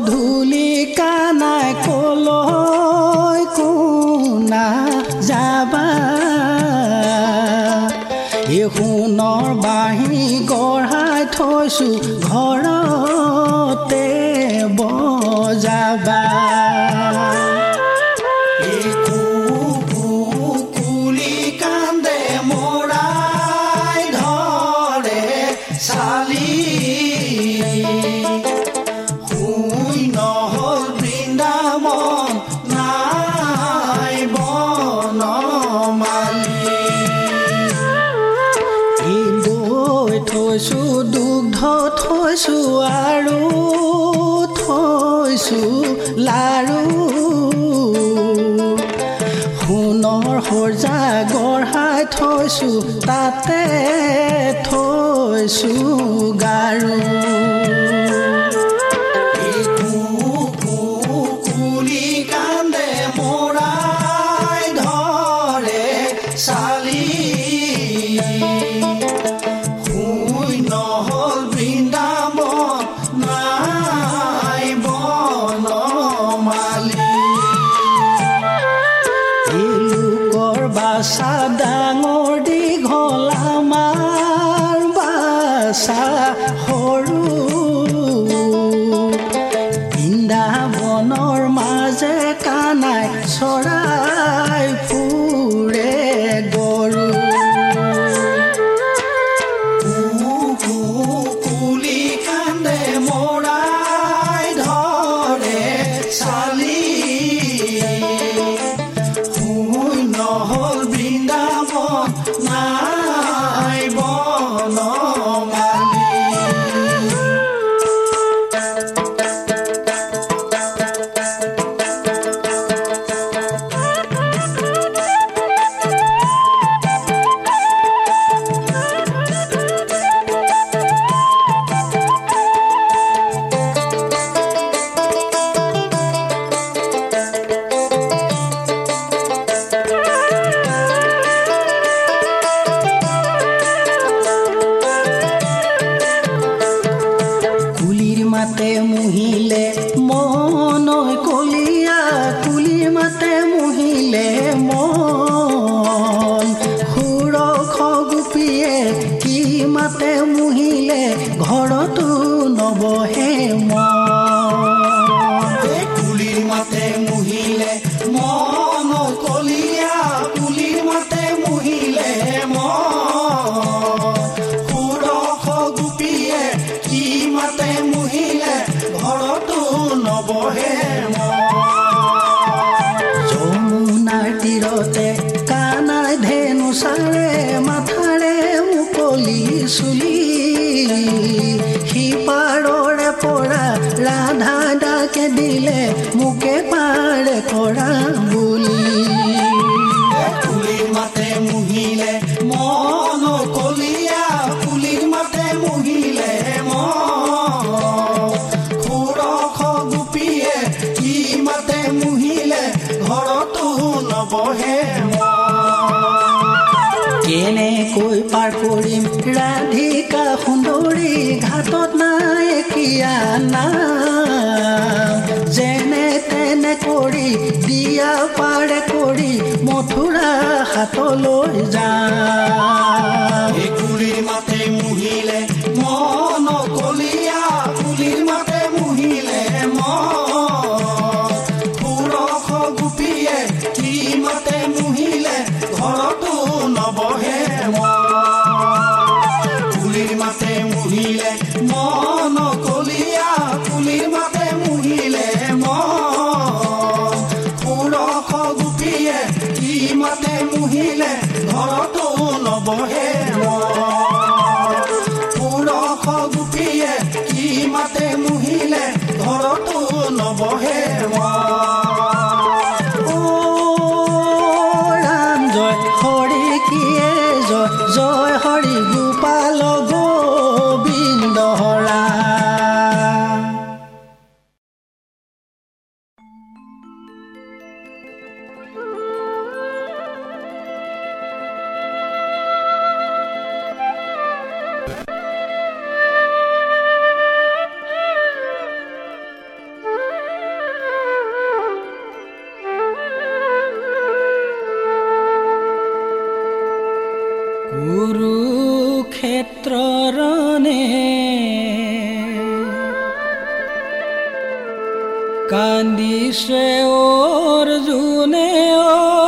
গধূলি তাতে থৈছো গাৰু এই পৰিয়ানা যেনে তেনে কৰি দিয়া পাৰে কৰি মথুৰা হাতলৈ যা। कांदी से और जूने और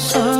sir.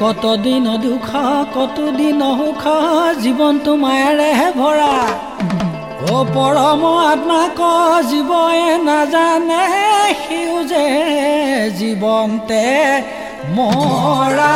কতদিন দুখ কতদিন সুখ জীৱনটো মায়েৰেহে ভৰা। অ পৰম আত্মাক জীৱয়ে নাজানে সিও যে জীৱন্তে মৰা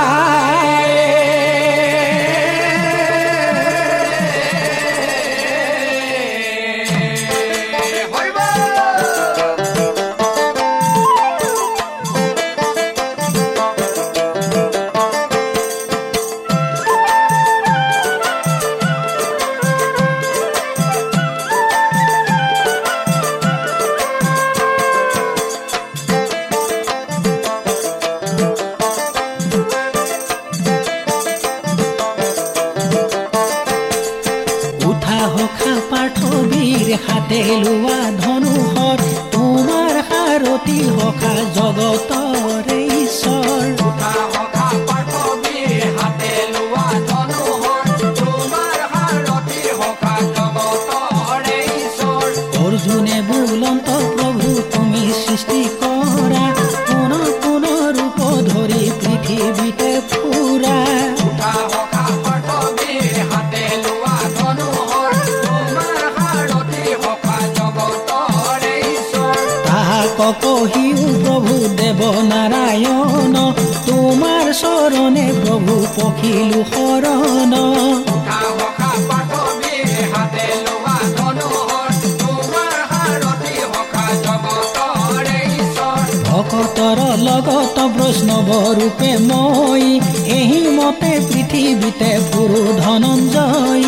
ঈশ্বৰৰ লগত প্ৰশ্নৱৰূপে মই এই মতে পৃথিৱীতে পুৰু ধনঞ্জয়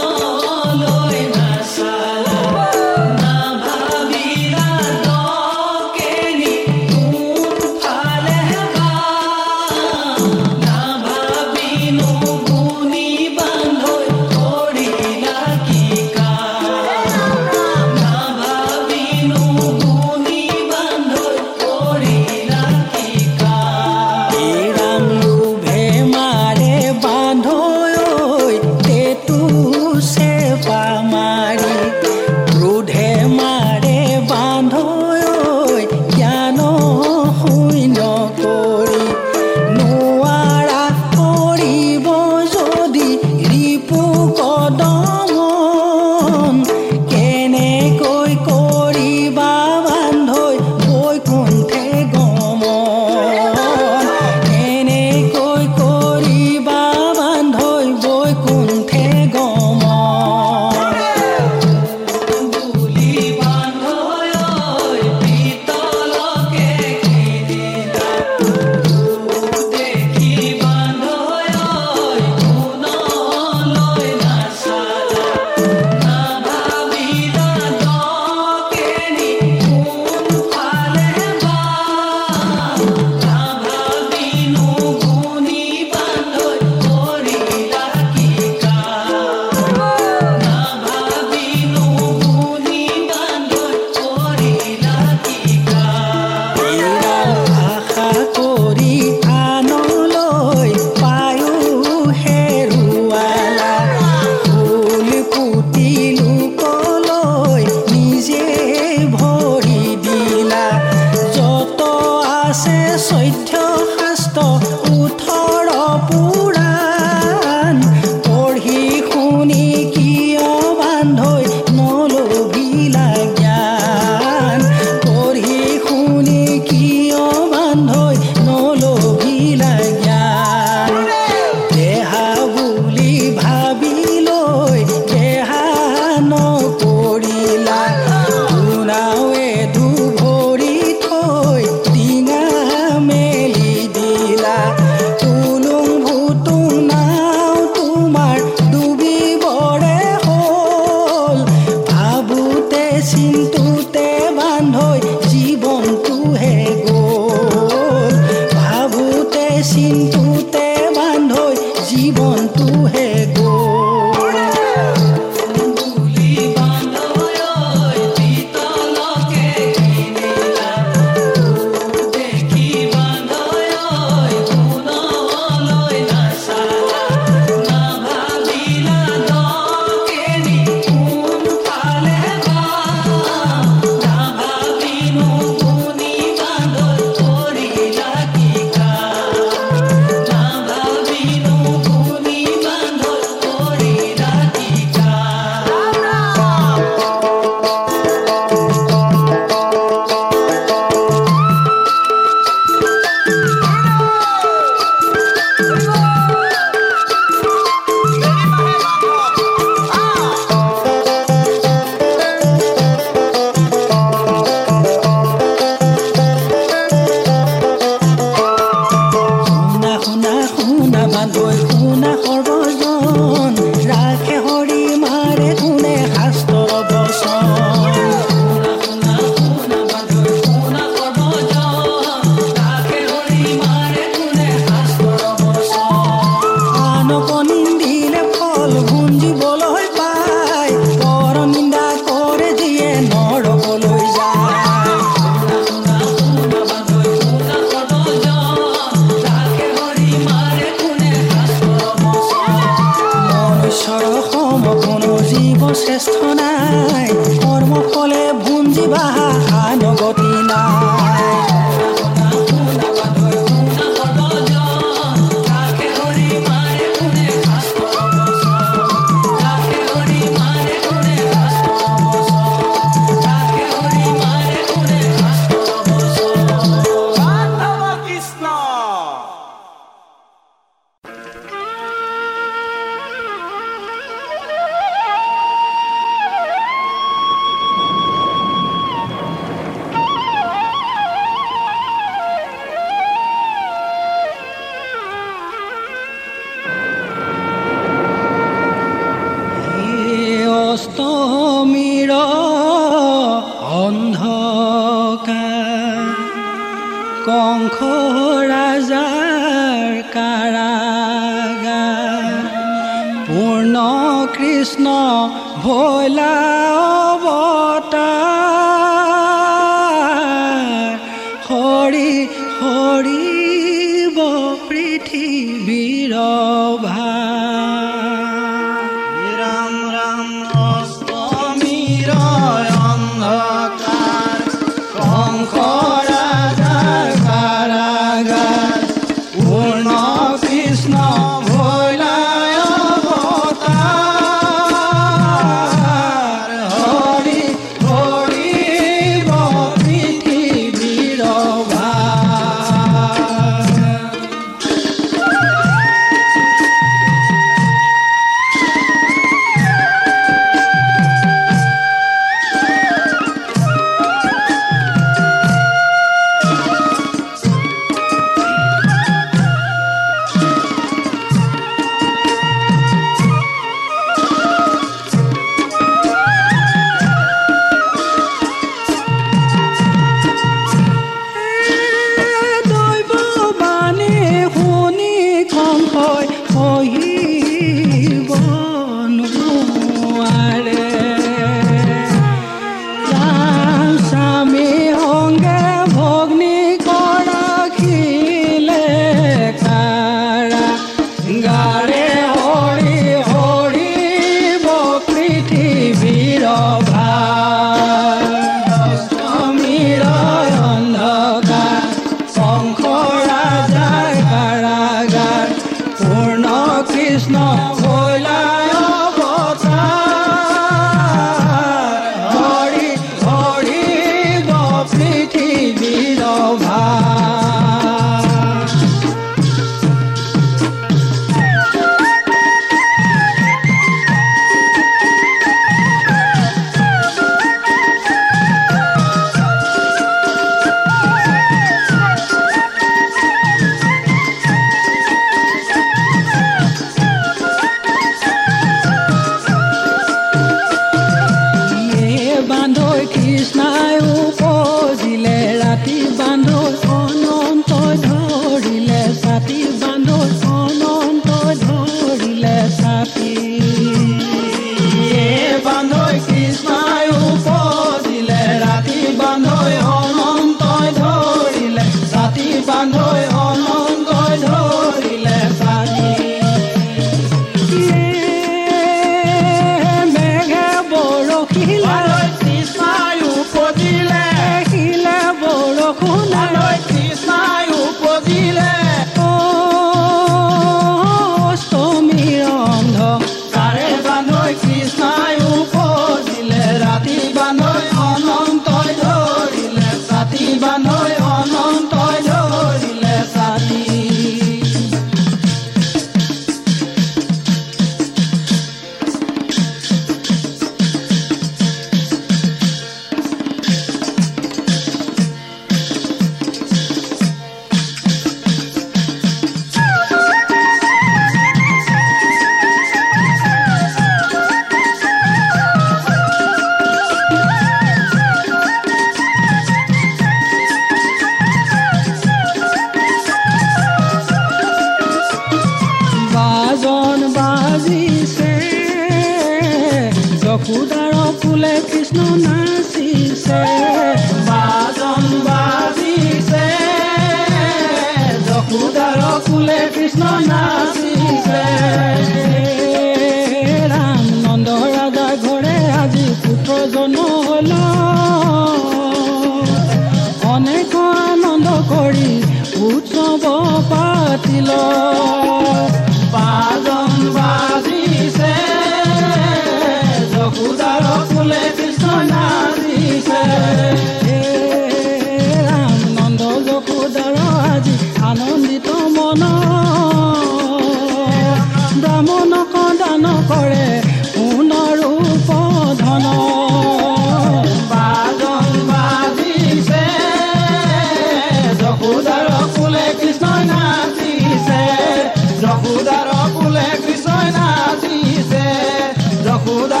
favor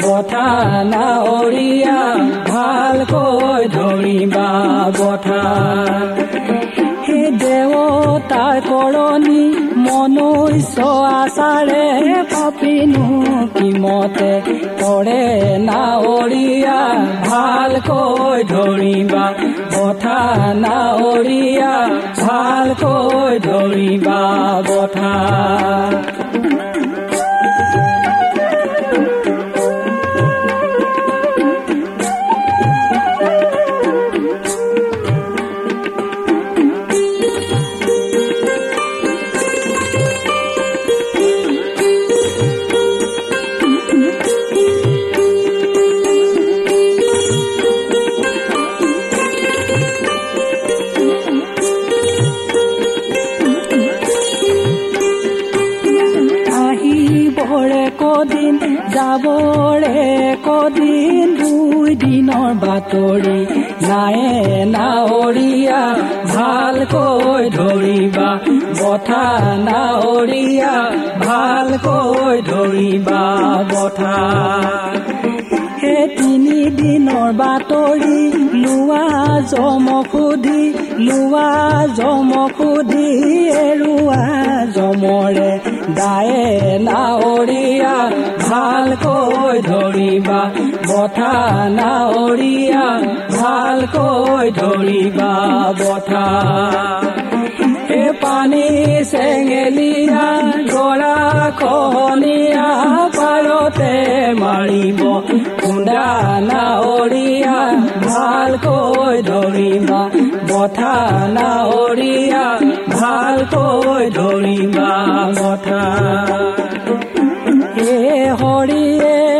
বঠা নাৱৰীয়া ভালকৈ ধৰিবা বঠা হে দেৱতাৰ কৰণী মনুষ্য আচাৰে পাপিনো কিমতে কৰে নাৱৰীয়া ভালকৈ ধৰিবা বঠা নাৱৰীয়া ভালকৈ ধৰিবা বঠা যাবৰে কদিন দুই দিনৰ বাতৰি নায়ে নাৱৰীয়া ভালকৈ ধৰিবা। বঠা নাৱৰীয়া ভালকৈ ধৰিবা বঠা। হে তিনি দিনৰ বাতৰি লোৱা জম সুধি লোৱা জম সুধি এৰুৱা জমৰে দায়ে নাৱৰীয়া ভালকৈ ধৰিবা বঠা নাৱৰীয়া ভালকৈ ধৰিবা বঠা এ পানী চেঙেলীয়া গৰা খহনীয়া পাৰতে মাৰিব খুন্দা নাৱৰীয়া ভালকৈ ধৰিবা বঠা নাৱৰীয়া ভাল ভালকৈ ধৰিবা কথা হে হৰিয়ে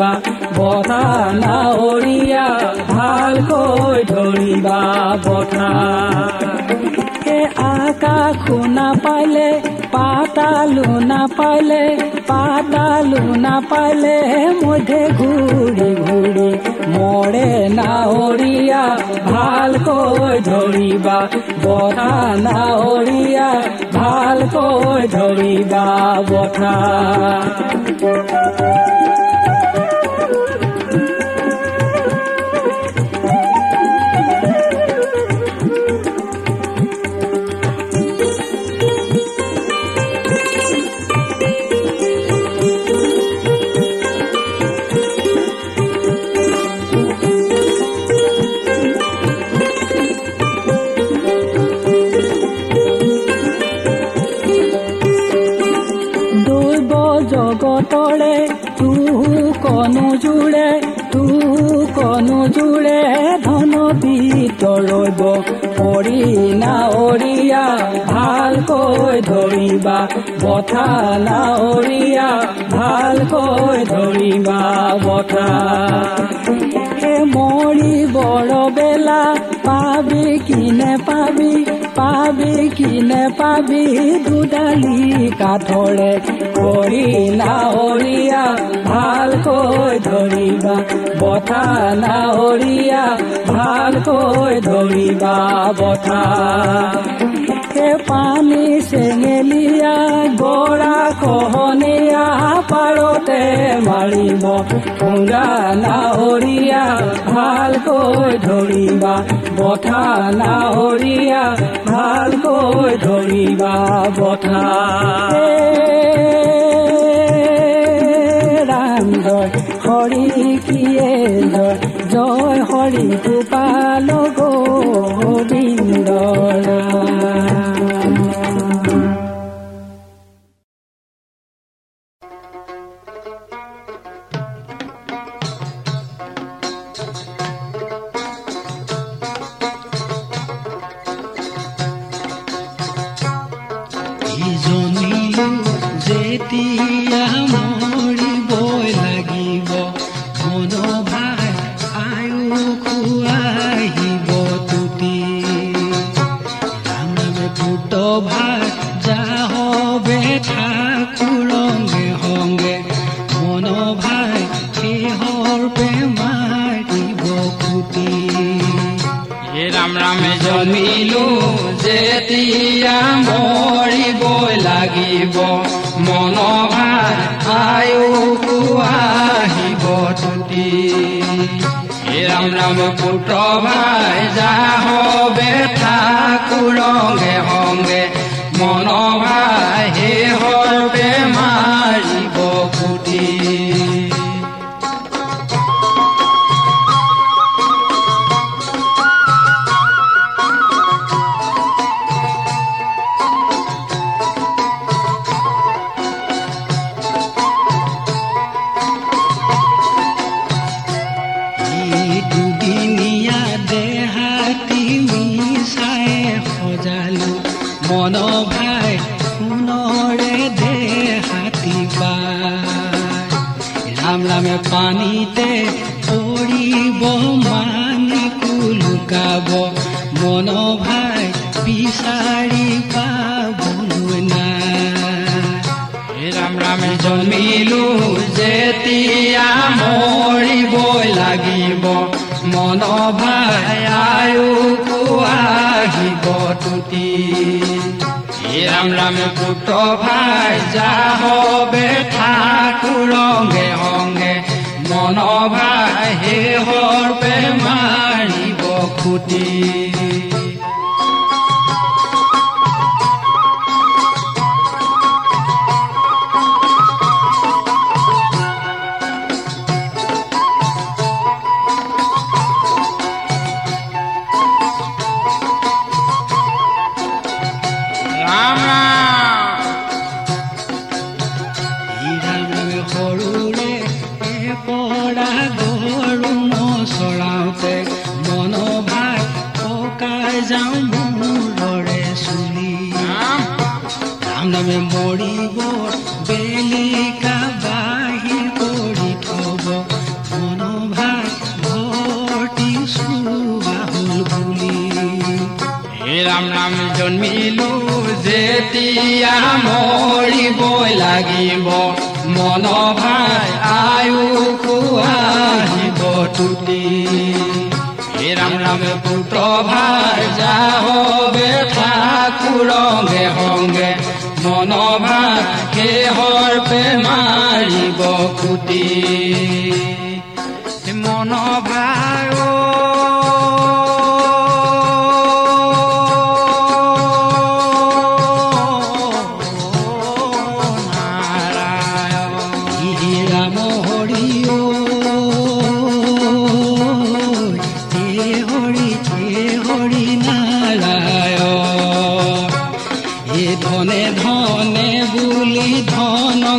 ধৰিবা বঠা নাৱৰীয়া ভালকৈ ধৰিবা বঠা আকাশ নাপালে পাতালো নাপালে পাতালো নাপালে মধ্যে ঘূৰি ঘূৰি মৰে নাৱৰীয়া ভালকৈ ধৰিবা বঠা নাৱৰীয়া ভালকৈ ধৰিবা বঠা নাৱৰীয়া ভালকৈ ধৰিবা বঠা হে মৰি বৰ বেলা পাবি কিনে পাবি পাবি কিনে পাবি দুডালি কাঠৰে কৰি নাৱৰীয়া ভালকৈ ধৰিবা বঠা নাৱৰীয়া ভালকৈ ধৰিবা বঠা পানী চেঙেলীয়া গৰা কহনীয়া পাৰতে মাৰিব। খুৰা নাৱৰীয়া ভালকৈ ধৰিবা। বঠা নাৱৰীয়া ভালকৈ ধৰিবা বঠা। ৰাম হৰি কিয়ে জয় হৰি গোপাল গোবিন্দ ৰাম ইজনীলো যেতিয়া হে ৰাম ৰাম পুত্ৰ ভাই যাহবে ঠাকুৰঙ্গে সংগে মন ভাই আহিব তুতি হে ৰাম ৰামে পুত্ৰ ভাই যাহবে ঠাকুৰঙ্গে সংগে মন ভাই শেহৰ পে মাৰিব খুটি ভাই আয়ুসো আহিব তুতি হে ৰাম ৰাম পুত্ৰ ভাই যাহবে ঠাকুৰ সংগে মন ভাই শেহৰ পে মাৰিব খুটি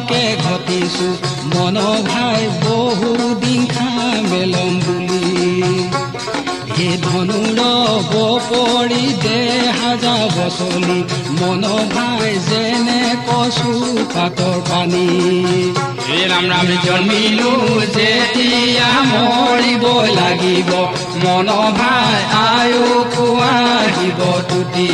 ধনকে ঘটিছো? মন ভাই বহুদিন খামেলম বুলি। হে ধনুৰ পৰি দেহা যাব চলি। মন ভাই যেনে কচু পাতৰ পানী। ৰাম ৰাম জন্মিলো যেতিয়া মৰিব লাগিব। মন ভাই আয়ুসো আহিব তুতি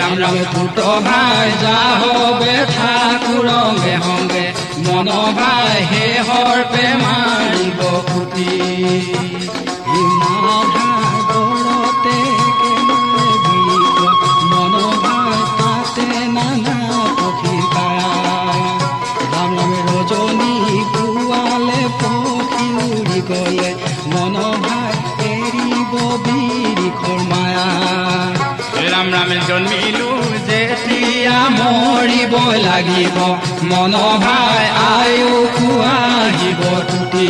ৰাম ৰাম। পুত্ৰ ভাই যাহবে ঠাকুৰ সংগে সংগে মন ভাই শেহৰ পে মাৰিব খুটি মাধাগৰতে কেনে বিলিব মন ভাই তাতে নানা পক্ষী পায় ৰাম ৰামে ৰজনী পুৱালে পক্ষী উৰি গলে মন ভাই এৰিব বিৰিখৰ মায়া। ৰাম ৰাম জন্মিলো মৰিব লাগিব। মন ভাই আয়ুসো আহিব তুতি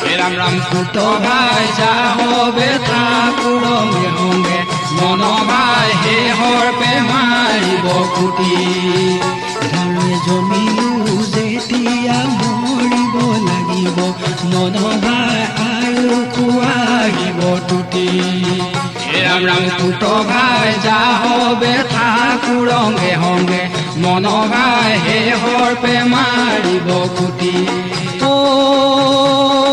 হে ৰাম পুত ভাই যাহবে ঠাকুৰ মন ভাই শেহৰ পে মাৰিব ধাৰে জমিলো যেতিয়া মৰিব লাগিব মন ভাই আৰু আহিব তুতি হে ৰাম ৰাম পুত ভাই যাহবে ঠাকুৰ সংগে সংগে মন ভাই শেহৰ পে মাৰিব খুটি ৰাম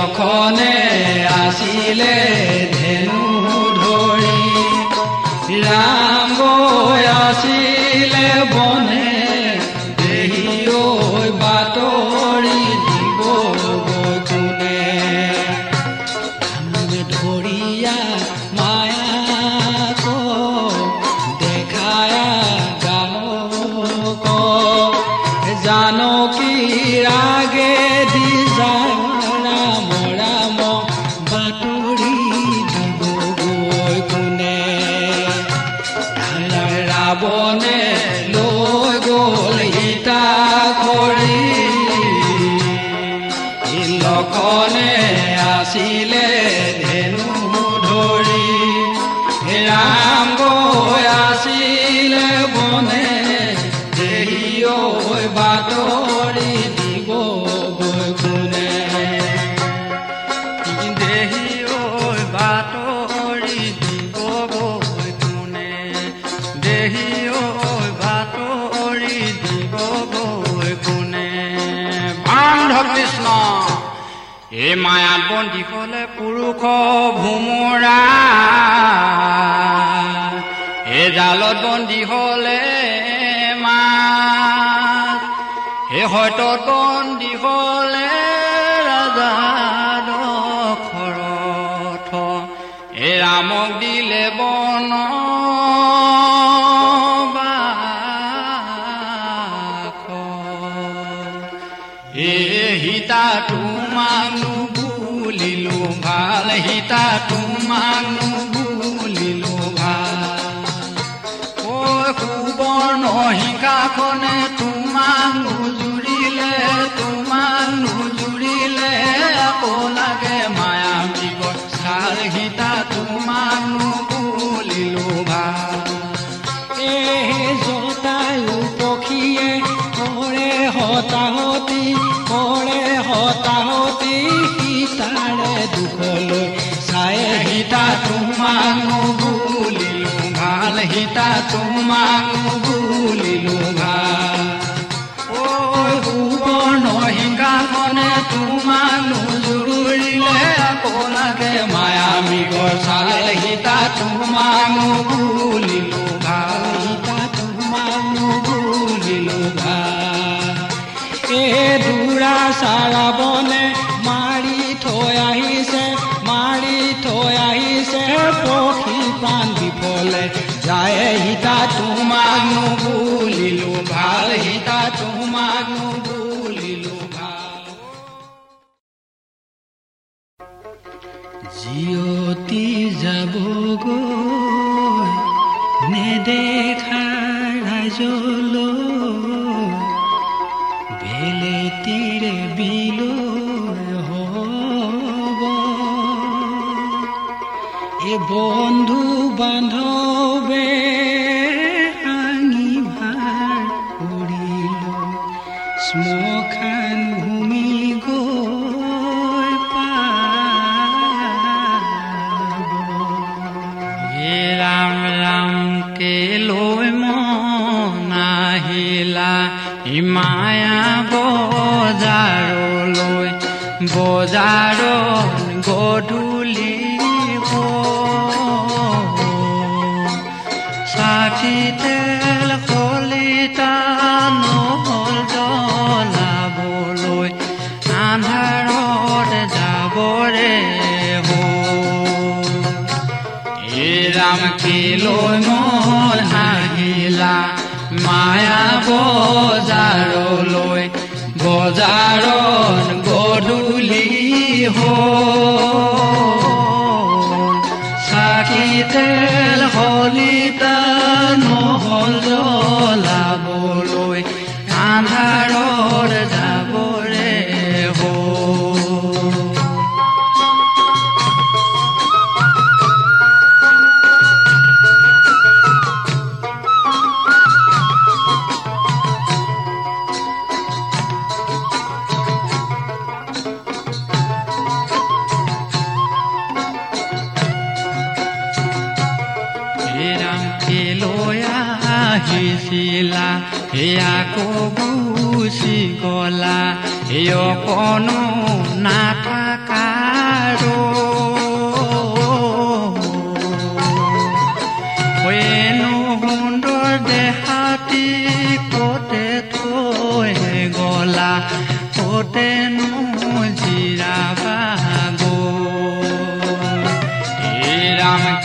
যখনে আসিলে ধেনু ধৰি রাম আসিলে বন হয়তো তন দিবলে ৰাজাদৰ এ ৰামক দিলে বন সীতা তোমাক নুবুলিলো ভাল সীতা তোমাক নুবুলিলো ভাল। ও সুবৰ্ণ শিকাখনে তোমানো মাকো বুলিলোঙা ঐ পূৰ্ণ সিংহাসনে তোমাক নুজুৰিলে আপোনাকে মায়ামিকৰ চালে সীতা তোমাক বুলিলোঙা সীতা তোমাক বুলিলোঙা এই দূৰা চাৰাবনে মাৰি থৈ আহিছে মাৰি থৈ আহিছে পক্ষী প্ৰাণ বিফলে যায় সীতা চলো। বেলে তীর বিল এ বন্ধু বান্ধব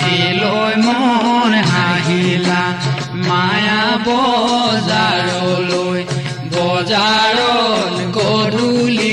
কেলৈ মন হাঁহিলা মায়া বজাৰলৈ বজাৰত গধূলি